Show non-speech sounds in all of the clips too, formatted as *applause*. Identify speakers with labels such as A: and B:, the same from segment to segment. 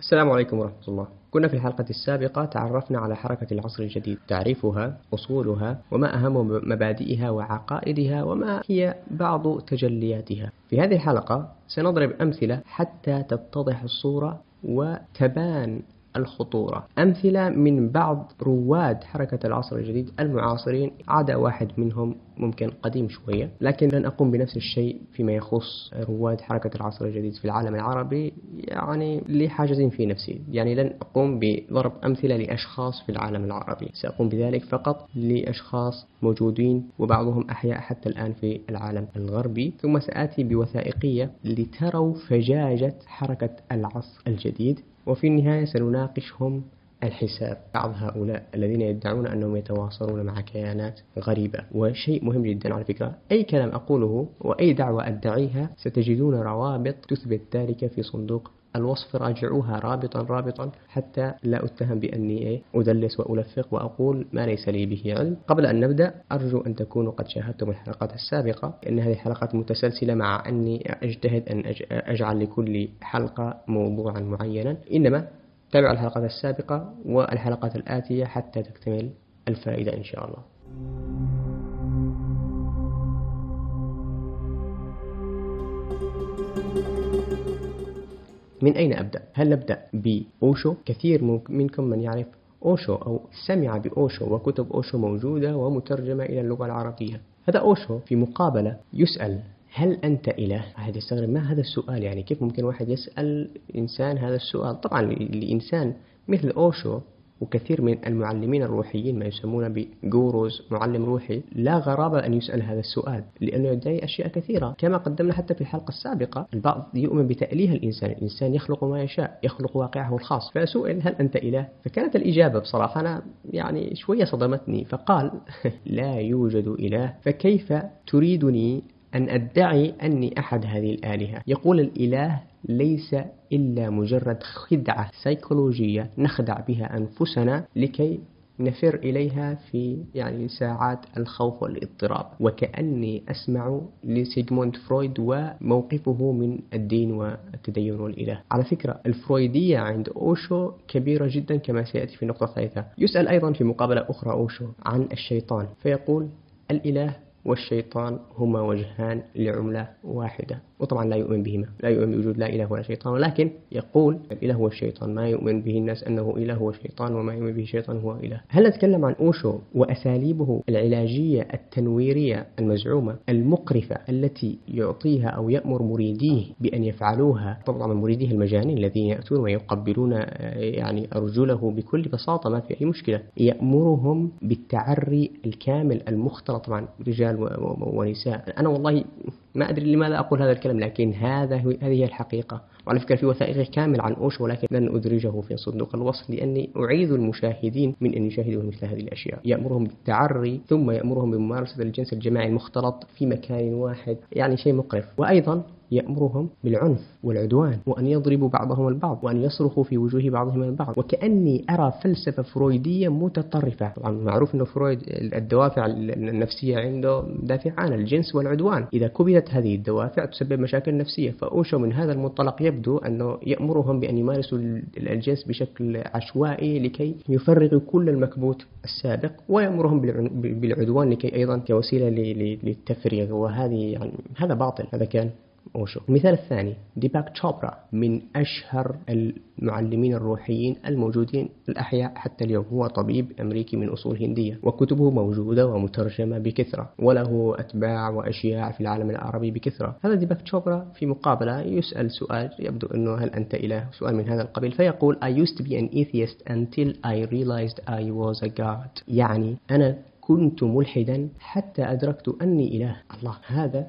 A: السلام عليكم ورحمة الله. كنا في الحلقة السابقة تعرفنا على حركة العصر الجديد. تعريفها أصولها وما أهم مبادئها وعقائدها وما هي بعض تجلياتها. في هذه الحلقة سنضرب أمثلة حتى تتضح الصورة وتبان الخطورة. أمثلة من بعض رواد حركة العصر الجديد المعاصرين عدا واحد منهم ممكن قديم شوية لكن لن أقوم بنفس الشيء فيما يخص رواد حركة العصر الجديد في العالم العربي يعني لحاجة في نفسي يعني لن أقوم بضرب أمثلة لأشخاص في العالم العربي. سأقوم بذلك فقط لأشخاص موجودين وبعضهم أحياء حتى الآن في العالم الغربي. ثم سآتي بوثائقية لتروا فجاجة حركة العصر الجديد. وفي النهاية سنناقشهم الحساب. بعض هؤلاء الذين يدعون أنهم يتواصلون مع كيانات غريبة. وشيء مهم جدا على فكرة أي كلام أقوله وأي دعوة أدعيها ستجدون روابط تثبت ذلك في صندوق الوصف راجعوها رابطا رابطا حتى لا أتهم بأني إيه أدلس وألفق وأقول ما ليس لي به علم. قبل أن نبدأ أرجو أن تكونوا قد شاهدتم الحلقات السابقة لأن هذه الحلقات متسلسلة مع أني أجتهد أن أجعل لكل حلقة موضوعا معينا. إنما تابعوا الحلقات السابقة والحلقات الآتية حتى تكتمل الفائدة إن شاء الله. من أين أبدأ؟ هل نبدأ بأوشو؟ كثير منكم من يعرف أوشو أو سمع بأوشو وكتب أوشو موجودة ومترجمة إلى اللغة العربية هذا أوشو في مقابلة يسأل هل أنت إله؟ أحد يستغرب ما هذا السؤال يعني كيف ممكن واحد يسأل إنسان هذا السؤال طبعا لإنسان مثل أوشو وكثير من المعلمين الروحيين ما يسمون بجوروز معلم روحي لا غرابة أن يسأل هذا السؤال لأنه يدعي أشياء كثيرة. كما قدمنا حتى في الحلقة السابقة البعض يؤمن بتأليه الإنسان الإنسان يخلق ما يشاء يخلق واقعه الخاص. فسئل هل أنت إله؟ فكانت الإجابة بصراحة أنا يعني شوية صدمتني فقال *laughs* لا يوجد إله. فكيف تريدني أن أدعي أني أحد هذه الآلهة؟ يقول الإله ليس إلا مجرد خدعة سيكولوجية نخدع بها أنفسنا لكي نفر إليها في يعني ساعات الخوف والاضطراب. وكأني أسمع لسيغموند فرويد وموقفه من الدين والتدين والإله على فكرة الفرويدية عند أوشو كبيرة جدا كما سيأتي في النقطة الثالثة يسأل أيضا في مقابلة أخرى أوشو عن الشيطان فيقول الإله والشيطان هما وجهان لعملة واحدة. وطبعا لا يؤمن بهما. لا يؤمن بوجود لا إله ولا شيطان ولكن يقول الإله هو الشيطان. ما يؤمن به الناس أنه إله هو شيطان وما يؤمن به الشيطان هو إله. هل نتكلم عن أوشو وأساليبه العلاجية التنويرية المزعومة المقرفة التي يعطيها أو يأمر مريديه بأن يفعلوها؟ طبعا مريديه المجانين الذين يأتون ويقبلون يعني أرجله بكل بساطة ما في أي مشكلة. يأمرهم بالتعري الكامل المختلط طبعا رجال ونساء. أنا والله ما أدري لماذا أقول هذا الكلام لكن هذا هذه هي الحقيقة. وعلى فكرة في وثائقي كامل عن أوشو ولكن لن أدرجه في صندوق الوصف لأني أعيذ المشاهدين من أن يشاهدوا مثل هذه الأشياء. يأمرهم بالتعري ثم يأمرهم بممارسة الجنس الجماعي المختلط في مكان واحد يعني شيء مقرف. وأيضا يأمرهم بالعنف والعدوان وأن يضربوا بعضهم البعض وأن يصرخوا في وجوه بعضهم البعض. وكأني أرى فلسفة فرويدية متطرفة. طبعا معروف أن فرويد الدوافع النفسية عنده دافعان الجنس والعدوان. إذا كبتت هذه الدوافع تسبب مشاكل نفسية. فأوشو من هذا المنطلق يبدو أنه يأمرهم بأن يمارسوا الجنس بشكل عشوائي لكي يفرغوا كل المكبوت السابق ويأمرهم بالعدوان لكي أيضا كوسيلة للتفريغ. وهذه يعني هذا باطل. هذا كان أوشو. المثال الثاني ديباك تشوبرا من أشهر المعلمين الروحيين الموجودين الأحياء حتى اليوم. هو طبيب أمريكي من أصول هندية وكتبه موجودة ومترجمة بكثرة وله أتباع وأشياء في العالم العربي بكثرة. هذا ديباك تشوبرا في مقابلة يسأل سؤال يبدو أنه هل أنت إله؟ سؤال من هذا القبيل فيقول I used to be an atheist until I realized I was a god. يعني أنا كنت ملحدا حتى أدركت أني إله. الله هذا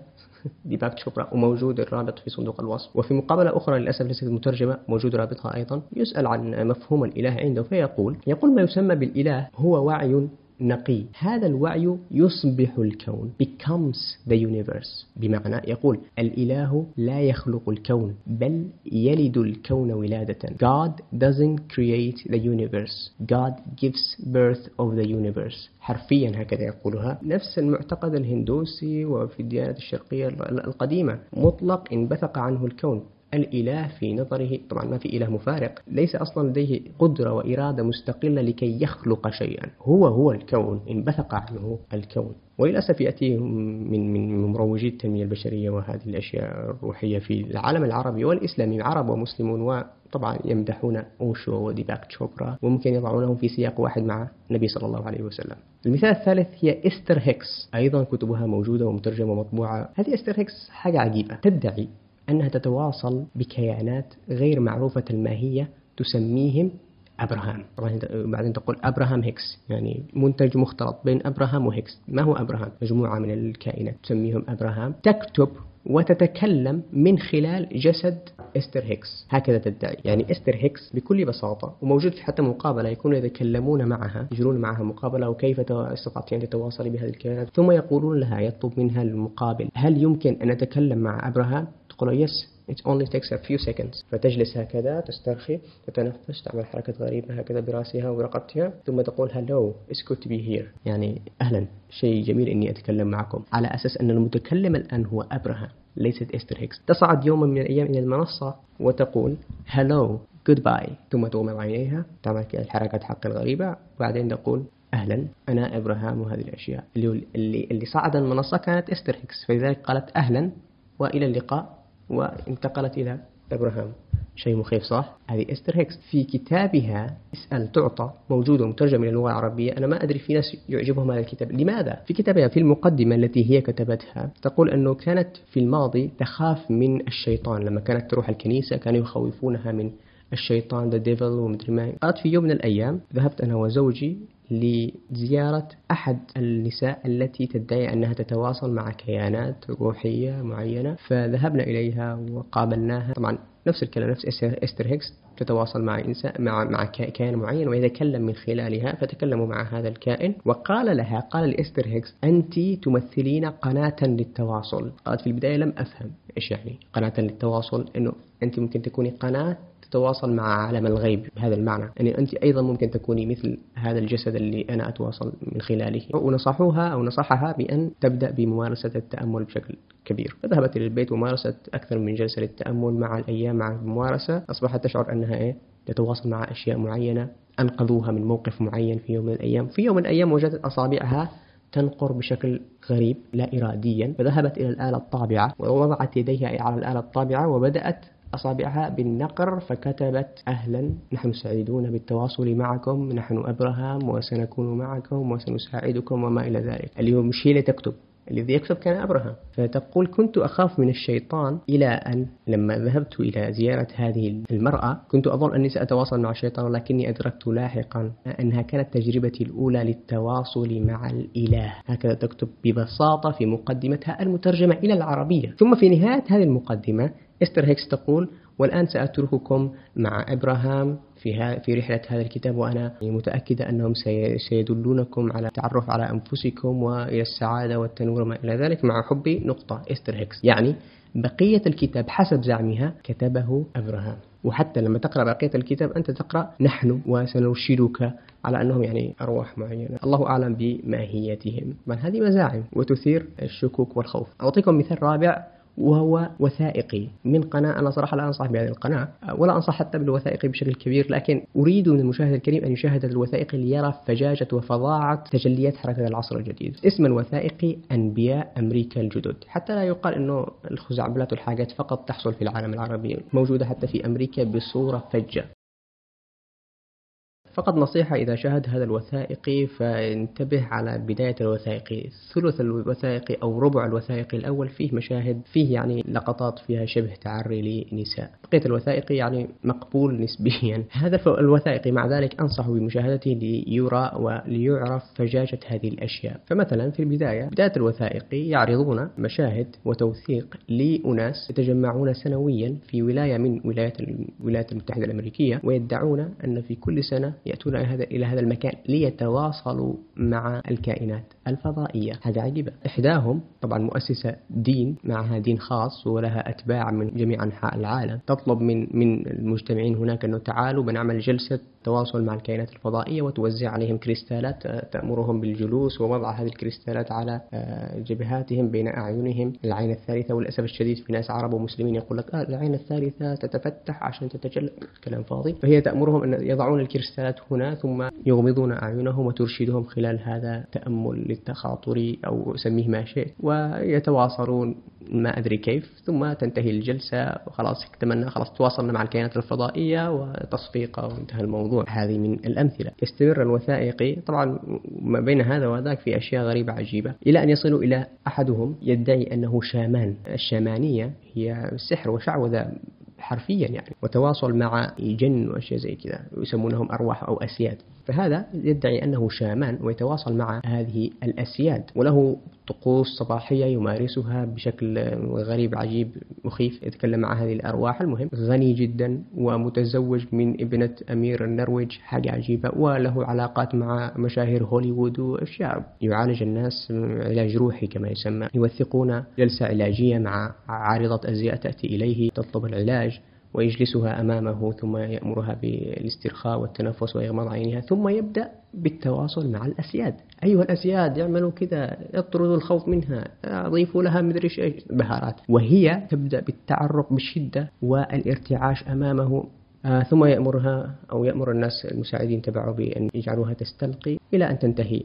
A: ديباك تشوبرا وموجود الرابط في صندوق الوصف. وفي مقابلة أخرى للأسف ليست مترجمة موجود رابطها أيضا يسأل عن مفهوم الإله عنده فيقول يقول ما يسمى بالإله هو وعي نقي. هذا الوعي يصبح الكون becomes the universe. بمعنى يقول الإله لا يخلق الكون بل يلد الكون ولادة. God doesn't create the universe. God gives birth of the universe. حرفيا هكذا يقولها نفس المعتقد الهندوسي وفي الديانات الشرقية القديمة. مطلق انبثق عنه الكون. الإله في نظره. طبعا ما في إله مفارق. ليس أصلا لديه قدرة وإرادة مستقلة لكي يخلق شيئا. هو هو الكون. انبثق عنه الكون. وللأسف يأتي من من مروجي التنمية البشرية وهذه الأشياء الروحية في العالم العربي والإسلامي. عرب ومسلمون وطبعا يمدحون أوشو وديباك تشوبرا. وممكن يضعونهم في سياق واحد مع النبي صلى الله عليه وسلم. المثال الثالث هي إستر هيكس. أيضا كتبها موجودة ومترجمة ومطبوعة. هذه إستر هيكس حاجة عجيبة. تدعي أنها تتواصل بكيانات غير معروفة الماهية تسميهم أبراهام. بعدين تقول أبراهام هيكس يعني منتج مختلط بين أبراهام وهيكس. ما هو أبراهام؟ مجموعة من الكائنات تسميهم أبراهام. تكتب وتتكلم من خلال جسد إستر هيكس. هكذا تدعي. يعني إستر هيكس بكل بساطة وموجود في حتى مقابلة يكونوا يتكلمون معها يجرون معها مقابلة وكيف استطعت أن تتواصلي بهذه الكائنات ثم يقولون لها يطلب منها المقابل. هل يمكن أن نتكلم مع تقول yes it only takes a few seconds. فتجلس هكذا تسترخي تتنفس تعمل حركة غريبة هكذا براسها ورقبتها ثم تقول hello it's good to be here. يعني أهلا شيء جميل إني أتكلم معكم. على أساس أن المتكلم الآن هو أبراهام ليست إستر هيكس. تصعد يوما من الأيام إلى المنصة وتقول hello goodbye. ثم تغمض عينيها تعمل الحركات حق الغريبة. وبعدين تقول أهلا أنا ابراهام وهذه الأشياء. اللي اللي اللي صعد المنصة كانت إستر هيكس. فلذلك قالت أهلا. وإلى اللقاء. وانتقلت إلى إبراهام شيء مخيف صح؟ هذه إستر هيكس. في كتابها اسأل تعطى موجود ومترجم إلى اللغة العربية. أنا ما أدري في ناس يعجبهم هذا الكتاب. لماذا؟ في كتابها في المقدمة التي هي كتبتها تقول أنه كانت في الماضي تخاف من الشيطان. لما كانت تروح الكنيسة كانوا يخوفونها من الشيطان the devil ومدري ما. قالت في يوم من الأيام ذهبت أنا وزوجي لزيارة أحد النساء التي تدعي أنها تتواصل مع كيانات روحية معينة فذهبنا إليها وقابلناها. طبعا نفس الكلام نفس استر هيكس تتواصل مع إنسان مع مع كائن معين ويتكلم من خلالها فتكلموا مع هذا الكائن. وقال لها قال لإستر هيكس أنت تمثلين قناة للتواصل. قالت في البداية لم أفهم. إيش يعني قناة للتواصل؟ إنه أنت ممكن تكوني قناة تتواصل مع عالم الغيب بهذا المعنى. يعني أنت أيضا ممكن تكوني مثل هذا الجسد اللي أنا أتواصل من خلاله. ونصحوها أو نصحها بأن تبدأ بممارسة التأمل بشكل كبير. فذهبت إلى البيت ومارست أكثر من جلسة للتأمل مع الأيام مع الممارسة. أصبحت تشعر أنها إيه؟ تتواصل مع أشياء معينة أنقذوها من موقف معين في يوم من الأيام. في يوم من الأيام وجدت أصابعها تنقر بشكل غريب لا إراديا. فذهبت إلى الآلة الطابعة ووضعت يديها على الآلة الطابعة وبدأت أصابعها بالنقر فكتبت أهلا نحن سعيدون بالتواصل معكم نحن أبراهام وسنكون معكم وسنساعدكم وما إلى ذلك. اللي هو مش تكتب. الذي يكتب كان أبراهام فتقول كنت أخاف من الشيطان إلى أن لما ذهبت إلى زيارة هذه المرأة كنت أظن أني سأتواصل مع الشيطان ولكني أدركت لاحقا أنها كانت تجربتي الأولى للتواصل مع الإله. هكذا تكتب ببساطة في مقدمتها المترجمة إلى العربية. ثم في نهاية هذه المقدمة إستر هيكس تقول والآن سأترككم مع إبراهام في في رحلة هذا الكتاب وأنا متأكدة أنهم سيدلونكم على التعرف على أنفسكم وإلى السعادة والتنوير وما إلى ذلك مع حبي نقطة إستر هيكس. يعني بقية الكتاب حسب زعمها كتبه أبراهام. وحتى لما تقرأ بقية الكتاب أنت تقرأ نحن وسنرشدك على أنهم يعني أرواح معينة. الله أعلم بماهيتهم. بل هذه مزاعم وتثير الشكوك والخوف. أعطيكم مثال رابع. وهو وثائقي. من قناة أنا صراحة لا أنصح بهذه القناة ولا أنصح حتى بالوثائقي بشكل كبير لكن أريد من المشاهد الكريم أن يشاهد الوثائقي ليرى فجاجة وفظاعة تجليات حركة العصر الجديد. اسم الوثائقي أنبياء أمريكا الجدد. حتى لا يقال أنه الخزعبلات والحاجات فقط تحصل في العالم العربي موجودة حتى في أمريكا بصورة فجة. فقط نصيحة إذا شاهد هذا الوثائقي فانتبه على بداية الوثائقي ثلث الوثائقي أو ربع الوثائقي الأول فيه مشاهد فيه يعني لقطات فيها شبه تعري لنساء. بقية الوثائقي يعني مقبول نسبيا. *laughs* هذا الوثائقي مع ذلك أنصح بمشاهدته ليرى وليعرف فجاجة هذه الأشياء. فمثلا في البداية بداية الوثائقي يعرضون مشاهد وتوثيق لأناس يتجمعون سنويا في ولاية من ولايات الولايات المتحدة الأمريكية ويدعون أن في كل سنة يأتون إلى هذا المكان ليتواصلوا مع الكائنات الفضائية. هذا عجيبة. إحداهم طبعا مؤسسة دين معها دين خاص ولها أتباع من جميع أنحاء العالم. تطلب من من المجتمعين هناك أنه تعالوا بنعمل جلسة تواصل مع الكائنات الفضائية وتوزع عليهم كريستالات آه، تأمرهم بالجلوس ووضع هذه الكريستالات على آه، جبهاتهم بين أعينهم. العين الثالثة وللأسف الشديد في ناس عرب ومسلمين يقول لك آه العين الثالثة تتفتح عشان تتجلى. كلام فاضي. فهي تأمرهم أن يضعون الكريستالات هنا ثم يغمضون أعينهم وترشدهم خلال هذا التأمل للتخاطر أو سميه ما شئت. ويتواصلون ما أدري كيف ثم تنتهي الجلسة. وخلاص اكتملنا خلاص تواصلنا مع الكائنات الفضائية وتصفيقة وانتهى الموضوع. هذه من الأمثلة. يستمر الوثائقي طبعا ما بين هذا وذاك في أشياء غريبة عجيبة. إلى أن يصلوا إلى أحدهم يدعي أنه شامان. الشامانية هي سحر وشعوذة حرفيا يعني وتواصل مع جن وأشياء زي كذا يسمونهم أرواح أو أسياد. فهذا يدعي أنه شامان ويتواصل مع هذه الأسياد وله طقوس صباحيه يمارسها بشكل غريب عجيب مخيف يتكلم مع هذه الأرواح. المهم غني جدا ومتزوج من ابنة أمير النرويج حاجة عجيبة وله علاقات مع مشاهير هوليوود وأشياء يعالج الناس علاج روحي كما يسمى. يوثقون جلسة علاجية مع عارضة أزياء تأتي إليه تطلب العلاج. ويجلسها أمامه ثم يأمرها بالاسترخاء والتنفس وإغماض عينها ثم يبدأ بالتواصل مع الأسياد. أيها الأسياد اعملوا كذا اطردوا الخوف منها أضيفوا لها مدري بهارات. وهي تبدأ بالتعرق بشدة والارتعاش أمامه. آه ثم يأمرها أو يأمر الناس المساعدين تبعه بأن يجعلوها تستلقي إلى أن تنتهي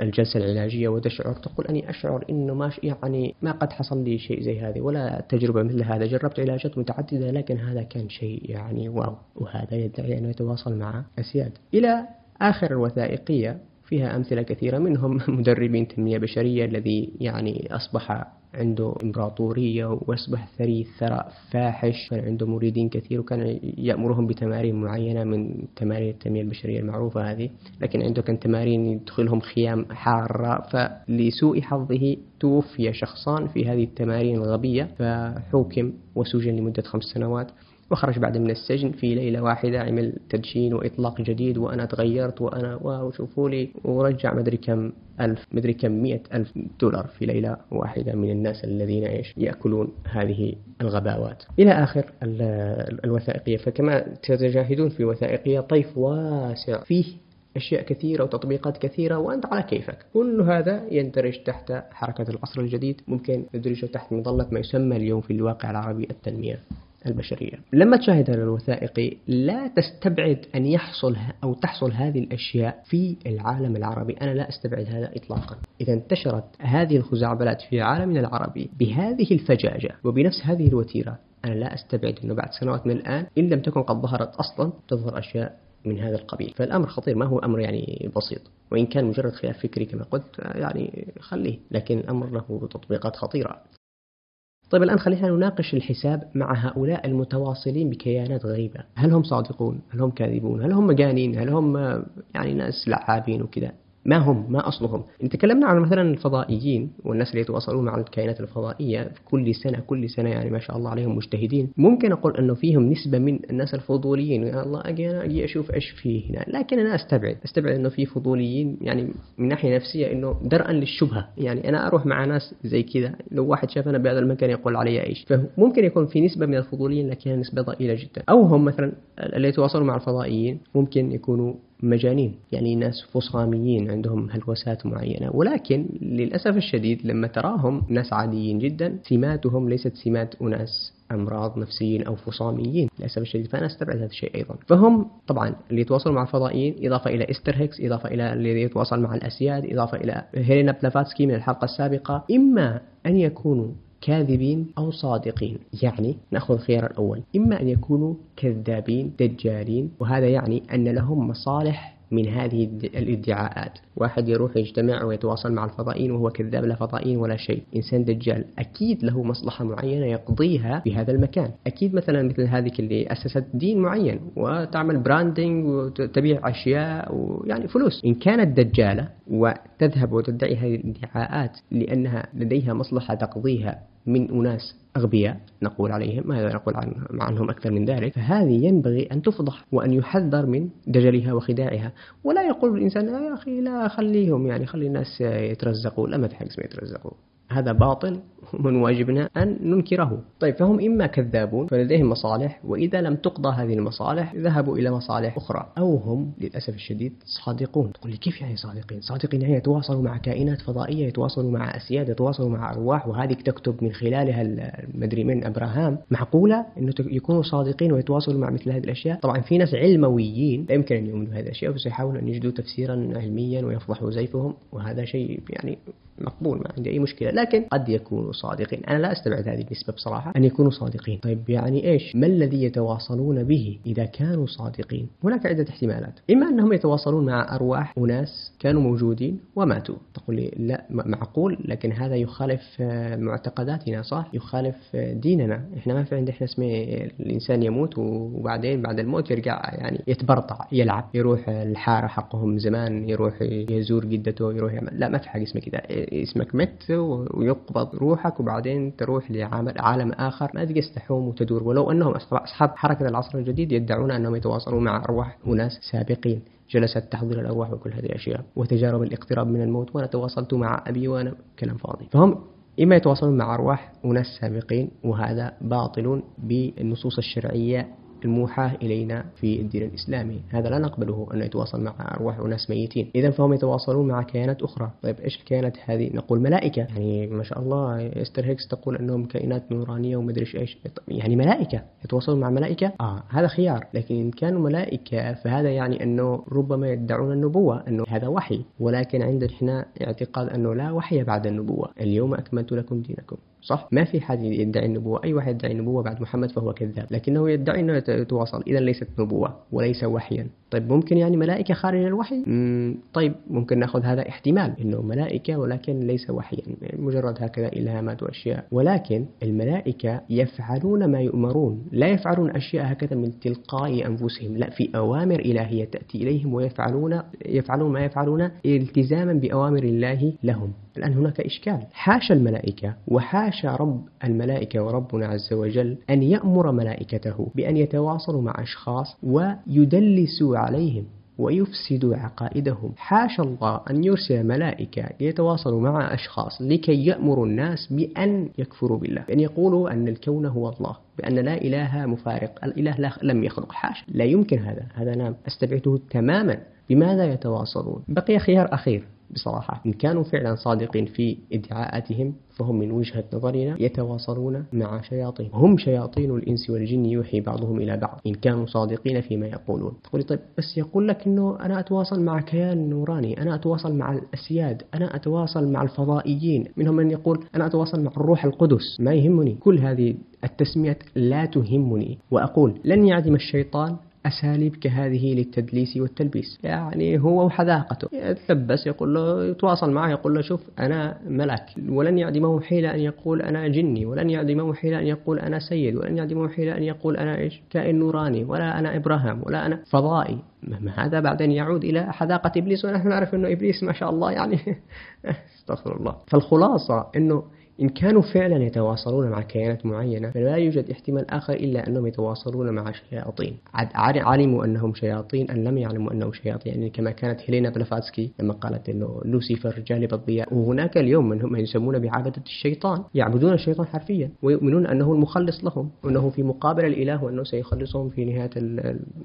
A: الجلسة العلاجية وتشعر تقول أني أشعر إنه ما يعني ما قد حصل لي شيء زي هذه ولا تجربة مثل هذا. جربت علاجات متعددة لكن هذا كان شيء يعني واو وهذا يدعي أنه يتواصل مع أسياد. إلى آخر الوثائقية فيها أمثلة كثيرة منهم *laughs* مدربين تنمية بشرية الذي يعني أصبح عنده إمبراطورية وأصبح ثري ثراء فاحش. كان عنده مريدين كثير وكان يأمرهم بتمارين معينة من تمارين التنمية البشرية المعروفة هذه. لكن عنده كان تمارين يدخلهم خيام حارة. فلسوء حظه توفي شخصان في هذه التمارين الغبية. فحوكم وسجن لمدة خمس سنوات. وخرج بعد من السجن في ليلة واحدة عمل تدشين وإطلاق جديد وأنا تغيرت وأنا واو شوفوا لي ورجع مدري كم ألف مدري كم مئة ألف دولار في ليلة واحدة من الناس الذين إيش يأكلون هذه الغباوات. إلى آخر الوثائقية فكما تتجاهدون في وثائقية طيف واسع فيه أشياء كثيرة وتطبيقات كثيرة وأنت على كيفك. كل هذا يندرج تحت حركة العصر الجديد ممكن ندرجه تحت مظلة ما يسمى اليوم في الواقع العربي التنمية. البشرية. لما تشاهد هذا الوثائقي لا تستبعد أن يحصل أو تحصل هذه الأشياء في العالم العربي. أنا لا أستبعد هذا إطلاقا. إذا انتشرت هذه الخزعبلات في عالمنا العربي بهذه الفجاجة وبنفس هذه الوتيرة أنا لا أستبعد أنه بعد سنوات من الآن إن لم تكن قد ظهرت أصلا تظهر أشياء من هذا القبيل. فالأمر خطير ما هو أمر يعني بسيط. وإن كان مجرد خلاف فكري كما قلت يعني خليه. لكن الأمر له تطبيقات خطيرة. طيب الآن خلينا نناقش الحساب مع هؤلاء المتواصلين بكيانات غريبة. هل هم صادقون؟ هل هم كاذبون؟ هل هم مجانين هل هم يعني ناس لعابين وكذا؟ ما هم ما أصلهم. إن تكلمنا عن مثلا الفضائيين والناس اللي يتواصلون مع الكائنات الفضائية كل سنة كل سنة يعني ما شاء الله عليهم مجتهدين ممكن أقول أنه فيهم نسبة من الناس الفضوليين. يا الله أجي أنا أجي أشوف إيش فيه هنا. لكن أنا أستبعد أستبعد أنه في فضوليين يعني من ناحية نفسية أنه درءا للشبهة. يعني أنا أروح مع ناس زي كذا لو واحد شافنا بهذا المكان يقول علي إيش. فممكن يكون في نسبة من الفضوليين لكنها نسبة ضئيلة جدا. أو هم مثلا اللي يتواصلوا مع الفضائيين ممكن يكونوا مجانين يعني ناس فصاميين عندهم هلوسات معينة. ولكن للأسف الشديد لما تراهم ناس عاديين جدا سماتهم ليست سمات أناس أمراض نفسيين أو فصاميين. للأسف الشديد فأنا أستبعد هذا الشيء أيضا. فهم طبعا اللي يتواصلوا مع الفضائيين إضافة إلى إستر هيكس إضافة إلى اللي يتواصل مع الأسياد إضافة إلى هيلينا بلافاتسكي من الحلقة السابقة. إما أن يكونوا كاذبين أو صادقين. يعني نأخذ الخيار الأول. إما أن يكونوا كذابين دجالين وهذا يعني أن لهم مصالح من هذه الادعاءات. واحد يروح يجتمع ويتواصل مع الفضائيين وهو كذاب لا فضائيين ولا شيء. إنسان دجال أكيد له مصلحة معينة يقضيها في هذا المكان. أكيد مثلا مثل هذه اللي أسست دين معين وتعمل براندنج وتبيع أشياء ويعني فلوس. إن كانت دجالة وتذهب وتدعي هذه الادعاءات لأنها لديها مصلحة تقضيها من أناس أغبياء نقول عليهم ماذا نقول عن عنهم أكثر من ذلك؟ فهذه ينبغي أن تفضح وأن يحذر من دجلها وخداعها. ولا يقول الإنسان يا أخي لا خليهم يعني خلي الناس يترزقوا. لا ما في حق اسمه يترزقوا. هذا باطل ومن واجبنا أن ننكره. طيب فهم إما كذابون فلديهم مصالح وإذا لم تقضى هذه المصالح ذهبوا إلى مصالح أخرى أو هم للأسف الشديد صادقون. تقول لي كيف يعني صادقين؟ صادقين يعني يتواصلوا مع كائنات فضائية يتواصلوا مع أسياد يتواصلوا مع أرواح وهذه تكتب من خلالها المدري من أبراهام. معقولة أنه يكونوا صادقين ويتواصلوا مع مثل هذه الأشياء؟ طبعا في ناس علمويين لا يمكن أن يؤمنوا بهذه الأشياء بس يحاولوا أن يجدوا تفسيرا علميا ويفضحوا زيفهم وهذا شيء يعني مقبول ما عندي أي مشكلة لكن قد يكونوا صادقين. أنا لا أستبعد هذه النسبة بصراحة أن يكونوا صادقين. طيب يعني إيش؟ ما الذي يتواصلون به إذا كانوا صادقين؟ هناك عدة احتمالات. إما أنهم يتواصلون مع أرواح أناس كانوا موجودين وماتوا. تقول لي لا معقول؟ لكن هذا يخالف آه، معتقداتنا صح؟ يخالف آه، ديننا. إحنا ما في عندنا إحنا اسمه الإنسان يموت وبعدين بعد الموت يرجع يعني يتبرطع يلعب يروح الحارة حقهم زمان يروح يزور جدته يروح يعمل. لا ما في حاجة اسمها كده اسمك مت ويقبض روحك وبعدين تروح لعالم آخر ما تجلس تحوم وتدور. ولو أنهم أصحاب حركة العصر الجديد يدعون أنهم يتواصلون مع أرواح أناس سابقين. جلست تحضير الأرواح وكل هذه الأشياء وتجارب الاقتراب من الموت. وأنا تواصلت مع أبي وأنا كلام فاضي. فهم إما يتواصلون مع أرواح أناس سابقين وهذا باطل بالنصوص الشرعية الموحاة إلينا في الدين الإسلامي. هذا لا نقبله أن يتواصل مع أرواح أناس ميتين. إذا فهم يتواصلون مع كيانات أخرى. طيب إيش الكيانات هذه؟ نقول ملائكة. يعني ما شاء الله إستر هيكس تقول أنهم كائنات نورانية ومدري إيش يعني ملائكة. يتواصلون مع ملائكة؟ آه هذا خيار. لكن إن كانوا ملائكة فهذا يعني أنه ربما يدعون النبوة أنه هذا وحي. ولكن عندنا إحنا اعتقاد أنه لا وحي بعد النبوة. اليوم أكملت لكم دينكم. صح؟ ما في حد يدعي النبوة. أي واحد يدعي النبوة بعد محمد فهو كذاب. لكنه يدعي أنه يتواصل. إذا ليست نبوة وليس وحيا. طيب ممكن يعني ملائكة خارج الوحي؟ طيب ممكن نأخذ هذا احتمال إنه ملائكة ولكن ليس وحيا. مجرد هكذا إلهامات وأشياء. ولكن الملائكة يفعلون ما يؤمرون. لا يفعلون أشياء هكذا من تلقاء أنفسهم. لا في أوامر إلهية تأتي إليهم ويفعلون يفعلون ما يفعلون التزاما بأوامر الله لهم. الآن هناك إشكال. حاشا الملائكة وحاشا رب الملائكة وربنا عز وجل أن يأمر ملائكته بأن يتواصلوا مع أشخاص ويدلسوا عليهم ويفسدوا عقائدهم. حاشا الله أن يرسل ملائكة ليتواصلوا مع أشخاص لكي يأمروا الناس بأن يكفروا بالله بأن يقولوا أن الكون هو الله بأن لا إله مفارق الإله لم يخلق. حاشا لا يمكن هذا هذا نعم أستبعده تماما. بماذا يتواصلون؟ بقي خيار أخير. بصراحة. إن كانوا فعلا صادقين في ادعاءاتهم فهم من وجهة نظرنا يتواصلون مع شياطين. هم شياطين الإنس والجن يوحي بعضهم إلى بعض. إن كانوا صادقين فيما يقولون. تقول طيب بس يقول لك أنه أنا أتواصل مع كيان نوراني أنا أتواصل مع الأسياد أنا أتواصل مع الفضائيين. منهم من يقول أنا أتواصل مع الروح القدس. ما يهمني. كل هذه التسمية لا تهمني. وأقول لن يعدم الشيطان أساليب كهذه للتدليس والتلبيس. يعني هو وحذاقته يتلبس يقول له يتواصل معه يقول له شوف أنا ملك. ولن يعدمه حيلة أن يقول أنا جني. ولن يعدمه حيلة أن يقول أنا سيد. ولن يعدمه حيلة أن يقول أنا إيش؟ كائن نوراني. ولا أنا إبراهام ولا أنا فضائي. هذا بعدين يعود إلى حذاقة إبليس. ونحن نعرف أنه إبليس ما شاء الله يعني. *laughs* أستغفر الله. فالخلاصة أنه إن كانوا فعلا يتواصلون مع كيانات معينة فلا يوجد احتمال آخر إلا أنهم يتواصلون مع شياطين. علموا أنهم شياطين أن لم يعلموا أنهم شياطين؟ يعني كما كانت هيلينا بلافاتسكي لما قالت أنه لوسيفر جانب الضياء وهناك اليوم من هم يسمون بعبدة الشيطان يعبدون الشيطان حرفيا ويؤمنون أنه المخلص لهم وأنه في مقابل الإله وأنه سيخلصهم في نهاية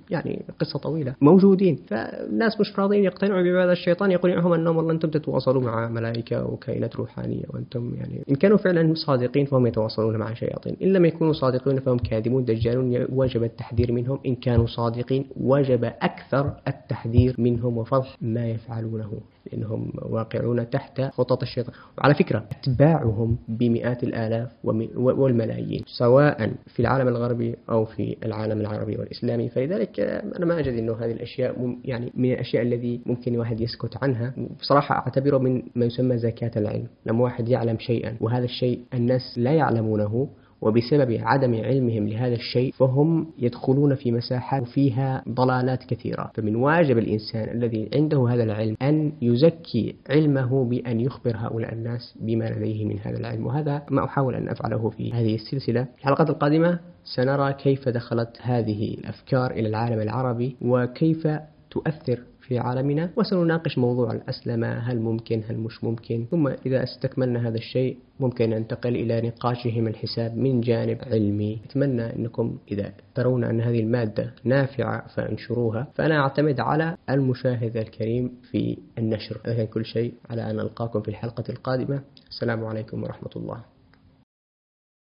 A: يعني قصة طويلة. موجودين. فالناس مش راضين يقتنعوا بعبادة الشيطان يقولون أنهم والله أنتم تتواصلوا مع ملائكة وكائنات روحانية وأنتم يعني كانوا فعلا صادقين فهم يتواصلون مع شياطين إن لم يكونوا صادقين فهم كاذبون دجالون وجب التحذير منهم. إن كانوا صادقين وجب أكثر التحذير منهم وفضح ما يفعلونه لأنهم واقعون تحت خطط الشيطان. وعلى فكرة أتباعهم بمئات الآلاف والملايين سواء في العالم الغربي أو في العالم العربي والإسلامي. فلذلك أنا ما أجد أنه هذه الأشياء يعني من الأشياء الذي ممكن الواحد يسكت عنها. بصراحة أعتبره من ما يسمى زكاة العلم. لما واحد يعلم شيئا. وهذا الشيء الناس لا يعلمونه وبسبب عدم علمهم لهذا الشيء فهم يدخلون في مساحات فيها ضلالات كثيرة. فمن واجب الإنسان الذي عنده هذا العلم أن يزكي علمه بأن يخبر هؤلاء الناس بما لديه من هذا العلم. وهذا ما أحاول أن أفعله في هذه السلسلة. في الحلقات القادمة سنرى كيف دخلت هذه الأفكار إلى العالم العربي وكيف تؤثر في عالمنا وسنناقش موضوع الأسلمة هل ممكن هل مش ممكن. ثم إذا استكملنا هذا الشيء ممكن ننتقل إلى نقاشهم الحساب من جانب علمي. أتمنى أنكم إذا ترون أن هذه المادة نافعة فأنشروها. فأنا أعتمد على المشاهد الكريم في النشر. هذا كل شيء. على أن ألقاكم في الحلقة القادمة. السلام عليكم ورحمة الله.